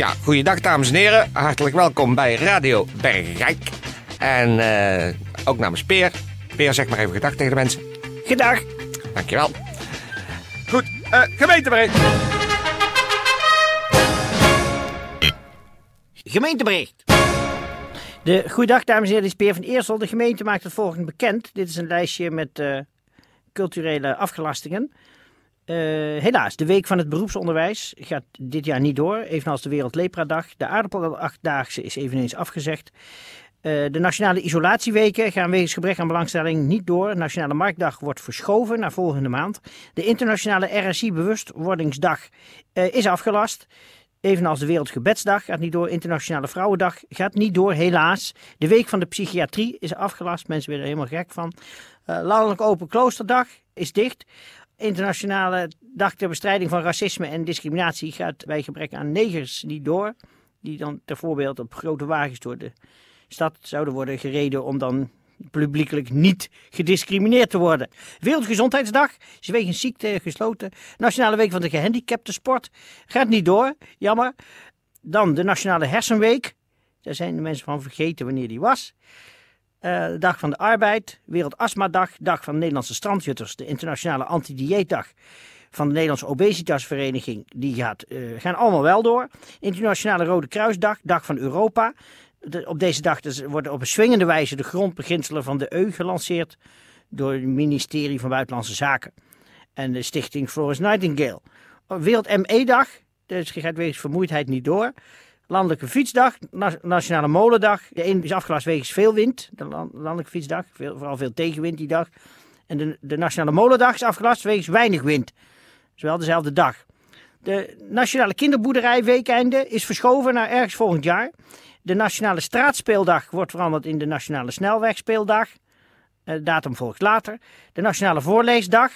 Ja, goeiedag dames en heren. Hartelijk welkom bij Radio Bergijk. En eh, ook namens Peer. Peer, zeg maar even gedag tegen de mensen. Gedag. Dankjewel. Goed, eh gemeentebericht. Gemeentebericht. De goeiedag dames en heren, dit is Peer van Eersel. De gemeente maakt het volgende bekend. Dit is een lijstje met eh, culturele afgelastingen. Eh, helaas, de week van het beroepsonderwijs gaat dit jaar niet door, evenals de Wereldlepradag. De aardappelachtdaagse is eveneens afgezegd. Eh, de nationale isolatieweken gaan wegens gebrek aan belangstelling niet door. Nationale Marktdag wordt verschoven naar volgende maand. De internationale RSI-bewustwordingsdag eh, is afgelast. Evenals de Wereldgebedsdag gaat niet door. Internationale Vrouwendag gaat niet door, helaas. De Week van de Psychiatrie is afgelast. Mensen werden er helemaal gek van. Eh, Landelijk Open Kloosterdag is dicht. Internationale Dag ter Bestrijding van Racisme en Discriminatie gaat bij gebrek aan negers niet door. Die dan ter voorbeeld op grote wagens door de stad zouden worden gereden om dan publiekelijk niet gediscrimineerd te worden. Wereldgezondheidsdag is wegens ziekte gesloten. Nationale Week van de Gehandicapten Sport gaat niet door, jammer. Dan de Nationale Hersenweek. Daar zijn de mensen van vergeten wanneer die was. Eh, de Dag van de Arbeid, Wereldastmadag, Dag van de Nederlandse Strandjutters, de Internationale Anti-Dieetdag van de Nederlandse Obesitasvereniging, die gaat, eh, gaan allemaal wel door. Internationale Rode Kruisdag, Dag van Europa. Op deze dag dus worden op een swingende wijze de grondbeginselen van de EU gelanceerd door het ministerie van Buitenlandse Zaken en de stichting Florence Nightingale. Wereld ME-dag, dus gaat wegens vermoeidheid niet door. Landelijke Fietsdag, Na- Nationale Molendag. De een is afgelast wegens veel wind, de lan- Landelijke Fietsdag. Veel, vooral veel tegenwind die dag. En de, de Nationale Molendag is afgelast wegens weinig wind. Dat is wel dezelfde dag. De Nationale Kinderboerderij weekeinde is verschoven naar ergens volgend jaar. De Nationale Straatspeeldag wordt veranderd in de Nationale Snelwegspeeldag. Eh, datum volgt later. De Nationale Voorleesdag,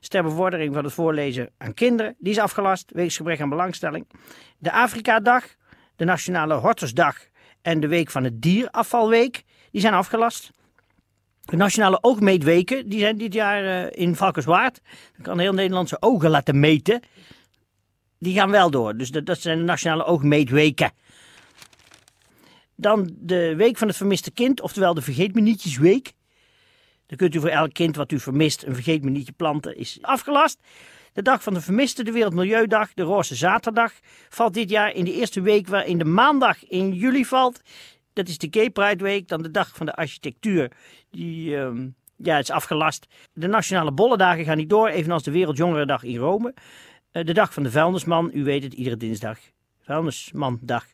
ter bevordering van het voorlezen aan kinderen, die is afgelast wegens gebrek aan belangstelling. De Afrika-dag, de Nationale Hortusdag en de Week van het Dierafvalweek, die zijn afgelast. De Nationale Oogmeetweken, die zijn dit jaar eh, in Valkenswaard. Dan kan heel Nederland zijn ogen laten meten. Die gaan wel door. Dus dat, dat zijn de Nationale Oogmeetweken. Dan de Week van het Vermiste Kind, oftewel de Vergeet-me-nietjesweek. Dan kunt u voor elk kind wat u vermist een vergeet-me-nietje planten, is afgelast. De Dag van de Vermiste, de Wereldmilieudag, de Roze Zaterdag, valt dit jaar in de eerste week waarin de maandag in juli valt. Dat is de Gay Pride Week, dan de Dag van de Architectuur, die ehm, ja, is afgelast. De Nationale Bollendagen gaan niet door, evenals de Wereldjongerendag in Rome. Eh, de Dag van de Vuilnisman, u weet het, iedere dinsdag. Vuilnismandag.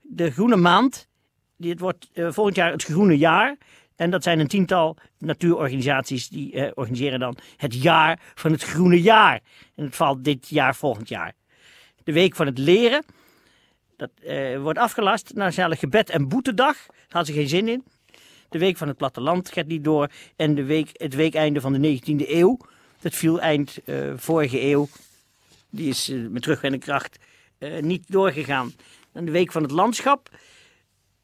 De Groene Maand, dit wordt eh, volgend jaar het Groene Jaar. En dat zijn een tiental natuurorganisaties die eh, organiseren dan het jaar van het groene jaar. En het valt dit jaar volgend jaar. De week van het leren. Dat eh, wordt afgelast. Nationale gebed- en boetedag. Daar had ze geen zin in. De week van het platteland gaat niet door. En de week, het weekeinde van de 19e eeuw. Dat viel eind eh, vorige eeuw. Die is met terugwerkende kracht niet doorgegaan. En de week van het landschap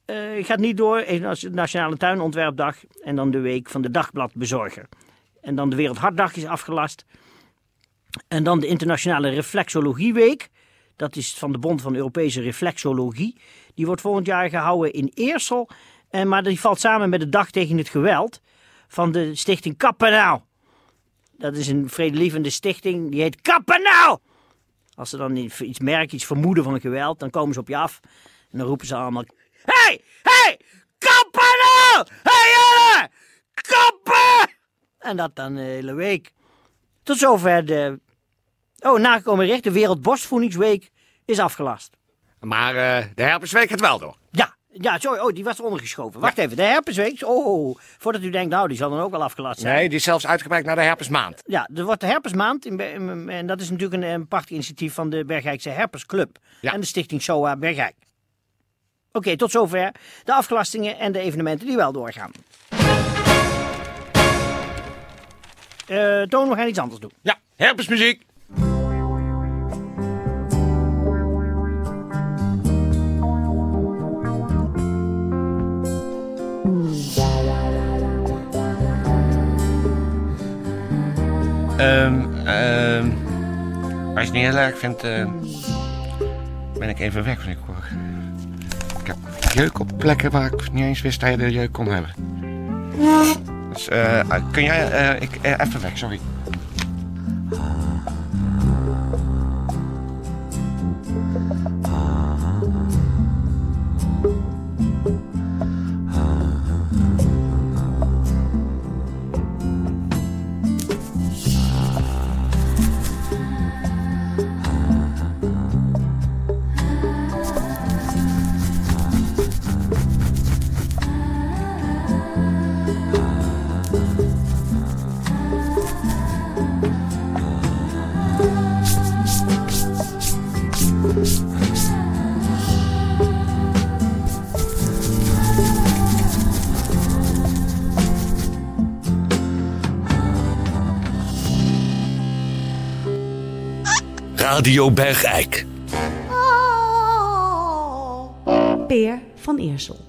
eh, gaat niet door. Nationale Tuinontwerpdag. En dan de week van de dagbladbezorger. En dan de Wereldhartdag is afgelast. En dan de Internationale Reflexologieweek. Dat is van de Bond van Europese Reflexologie. Die wordt volgend jaar gehouden in Eersel. En, maar die valt samen met de Dag tegen het Geweld van de stichting Kappenaal. Dat is een vredelievende stichting. Die heet Kappenaal. Als ze dan iets merken, iets vermoeden van geweld, dan komen ze op je af. En dan roepen ze allemaal... Hey, hey, Kappenaal! Hey jongen, kappen! En dat dan de hele week. Tot zover de... Oh, nagekomen recht, de Wereldborstvoedingsweek is afgelast. Maar eh, de herpesweek gaat wel door. Ja, Ja, sorry, oh, die was ondergeschoven. Wacht even, de herpesweek. Oh, voordat u denkt, nou, die zal dan ook wel afgelast zijn. Nee, die is zelfs uitgebreid naar de herpesmaand. Ja, er wordt de Herpesmaand. In, en dat is natuurlijk een, een prachtig initiatief van de Bergijkse Herpesclub. Ja. En de stichting SOA Bergijk. Oké, tot zover de afgelastingen en de evenementen die wel doorgaan. Eh Toon, we gaan iets anders doen. Ja, herpesmuziek. Ehm, ehm, als je het niet heel erg vindt, eh, ben ik even weg. Want ik, hoor- jeuk op plekken waar ik niet eens wist dat je de jeuk kon hebben. Dus eh, kun jij eh, ik, eh, even weg, sorry. Radio Bergijk. Peer van Eersel.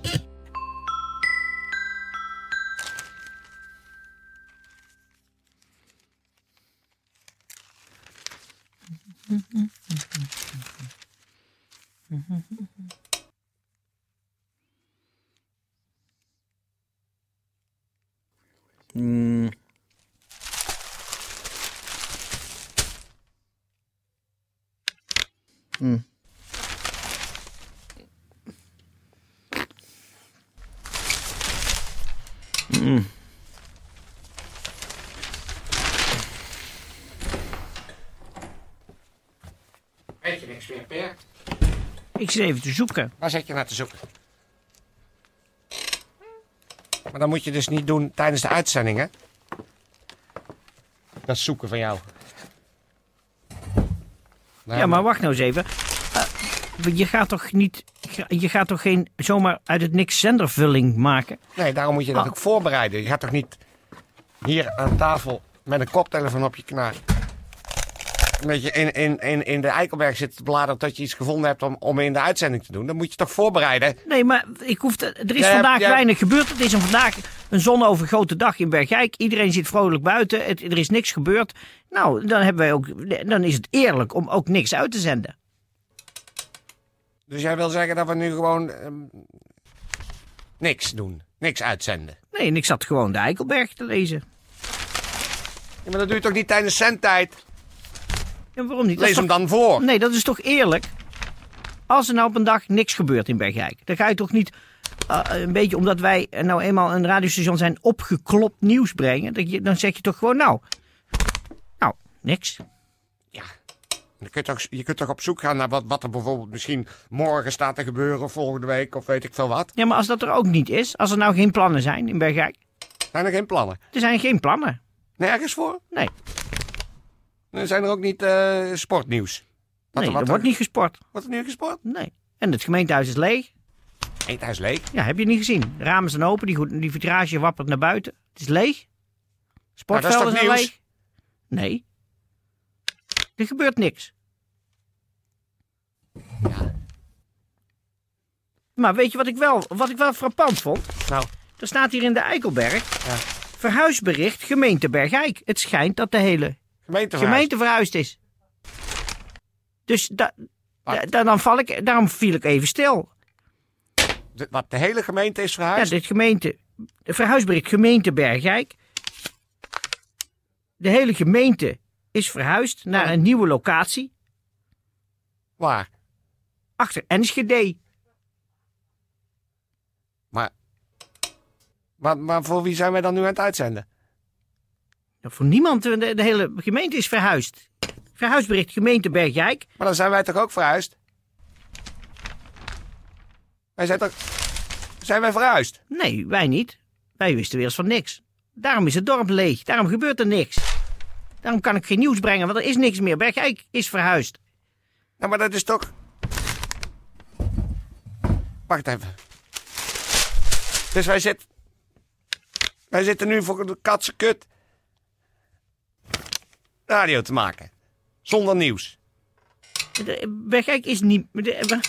Weet je niks meer, Per? Ik zit even te zoeken. Waar zit je naar te zoeken? Maar dan moet je dus niet doen tijdens de uitzending, hè? Dat zoeken van jou. Nou, Ja, maar wacht nou eens even. Eh, je gaat toch niet... Je gaat toch geen zomaar uit het niks zendervulling maken? Nee, daarom moet je dat Ah. ook voorbereiden. Je gaat toch niet hier aan tafel met een koptelefoon op je knaar... een beetje in, in, in, in de Eikelberg zitten te bladeren... tot je iets gevonden hebt om, om in de uitzending te doen. Dan moet je toch voorbereiden? Nee, maar ik hoef te- er is Jij hebt- vandaag jij- weinig gebeurd. Het is een vandaag een zonovergoten dag in Bergijk. Iedereen zit vrolijk buiten. Het, er is niks gebeurd. Nou, dan, hebben wij ook, dan is het eerlijk om ook niks uit te zenden. Dus jij wil zeggen dat we nu gewoon ehm, niks doen. Niks uitzenden. Nee, en ik zat gewoon de Eikelberg te lezen. Ja, maar dat doe je toch niet tijdens zendtijd? En waarom niet? Dat Lees hem toch- dan voor. Nee, dat is toch eerlijk? Als er nou op een dag niks gebeurt in Bergijk, dan ga je toch niet eh, een beetje omdat wij nou eenmaal een radiostation zijn opgeklopt nieuws brengen. Dat je, dan zeg je toch gewoon nou, nou, niks. Ja. Je kunt, toch, je kunt toch op zoek gaan naar wat, wat er bijvoorbeeld misschien morgen staat te gebeuren, of volgende week, of weet ik veel wat. Ja, maar als dat er ook niet is, als er nou geen plannen zijn in Bergijk, Zijn er geen plannen? er zijn geen plannen. Nergens voor? Nee, Er zijn er ook niet eh, sportnieuws. Wat, nee wat, er wordt niet gesport. Wordt er nu gesport? Nee. En het gemeentehuis is leeg. Eet hij is leeg. Ja, heb je niet gezien. De ramen zijn open, die, goed- die vitrage wappert naar buiten. Het is leeg. Sportvelden zijn nieuws? leeg. Nee. Er gebeurt niks. Maar weet je wat ik wel, wat ik wel frappant vond? Nou, Er staat hier in de Eikelberg. Verhuisbericht gemeente Bergijk. Het schijnt dat de hele gemeente gemeente verhuisd is. Dus da, da- da- dan val ik, daarom viel ik even stil. De, wat, de hele gemeente is Ja, verhuisd? dit gemeente, de verhuisbericht gemeente Bergijk. De hele gemeente is verhuisd naar Oh. een nieuwe locatie Waar? achter Enschede. Maar, maar, maar voor wie zijn wij dan nu aan het uitzenden? Nou, voor niemand, de, de hele gemeente is verhuisd. Verhuisbericht gemeente Bergijk. Maar dan zijn wij toch ook verhuisd? Wij zijn toch... Zijn wij verhuisd? Nee, wij niet. Wij wisten weer eens van niks. Daarom is het dorp leeg. Daarom gebeurt er niks. Daarom kan ik geen nieuws brengen, want er is niks meer. Bergijk is verhuisd. Nou, maar dat is toch... Wacht even. Dus wij zitten... Wij zitten nu voor de katse kut... radio te maken. Zonder nieuws. Bergijk is niet... de-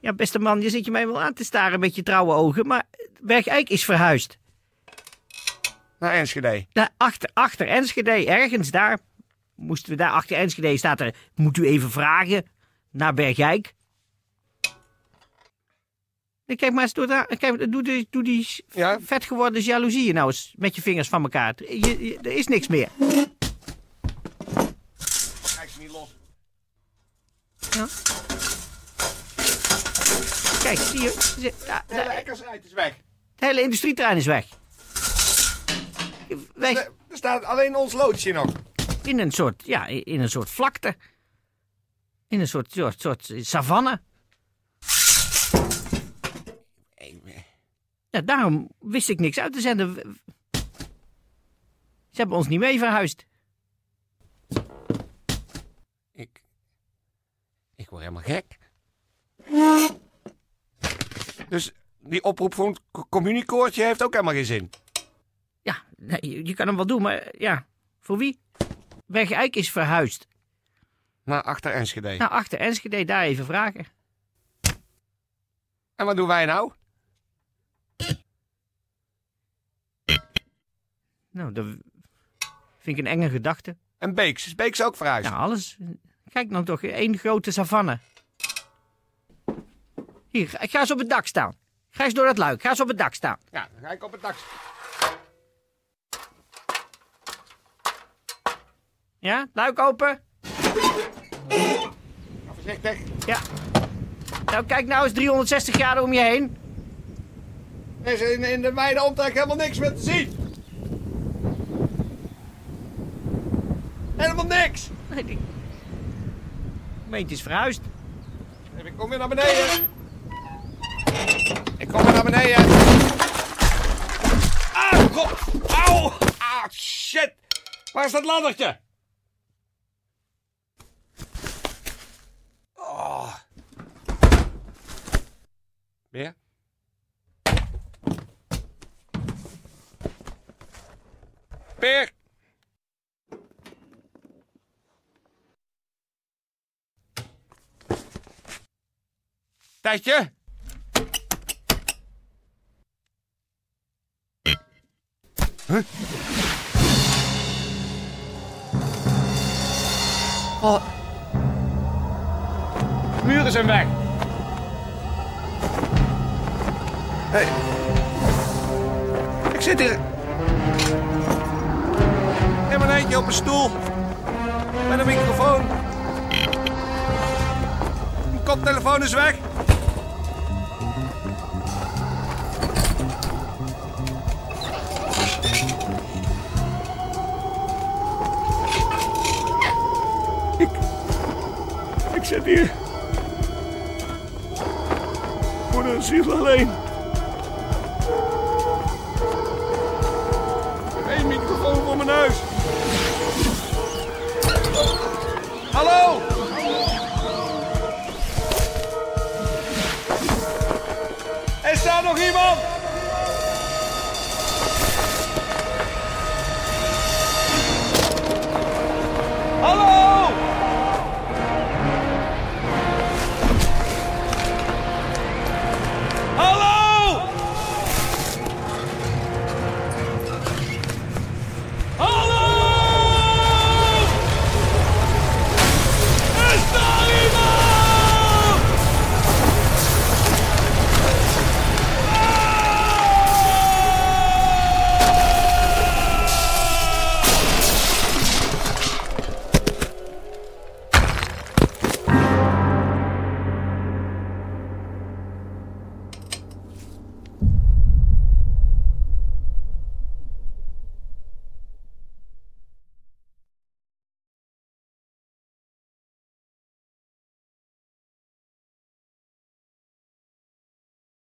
Ja, beste man, je zit je mij wel aan te staren met je trouwe ogen, maar Bergijk is verhuisd. Naar Enschede. Daar achter, achter Enschede, ergens daar. Moesten we daar achter Enschede staat er. Moet u even vragen naar Bergijk. Nee, Kijk maar eens door daar. Kijk, doe die, doe die Ja? vet geworden jaloezieën nou eens met je vingers van elkaar. Je, je- er is niks meer. Kijk ze niet los. Kijk, zie je? De daar- ekkersruit is weg. het hele industrieterrein is weg. Wij, Er er staat alleen ons loodsje nog. in een soort, ja, in een soort vlakte. In een soort, soort, soort savanne. Ja, daarom wist ik niks uit te zenden. Ze hebben ons niet mee verhuisd. Ik... Ik word helemaal gek. Dus die oproep voor een co- communiekoortje heeft ook helemaal geen zin. Ja, nee, je, kan hem wel doen, maar ja, voor wie? Bergijk is verhuisd. Naar achter Enschede. Nou, achter Enschede, daar even vragen. En wat doen wij nou? Nou, dat vind ik een enge gedachte. En Beeks. Is Beeks ook verhuisd? Ja, alles. Kijk nou toch, één grote savanne. Hier, ga- eens op het dak staan. Ga eens door dat luik, ga eens op het dak staan. Ja, dan ga ik op het dak. Ja, luik open. Voorzichtig. Ja. Nou, kijk nou eens 360 graden om je heen. Er is in, in de wijde omtrek helemaal niks meer te zien. Helemaal niks. Nee, die... Gemeente is verhuisd. Ik kom weer naar beneden. Naar beneden. Ah, god. Auw. Ah, shit. Waar is dat laddertje? Oh. Weer? Peer. Tijdje. Huh? Oh. Muren zijn weg. Hey. Ik zit hier. In mijn eentje op een stoel. Met een microfoon. Mijn koptelefoon is weg. Ik zit hier.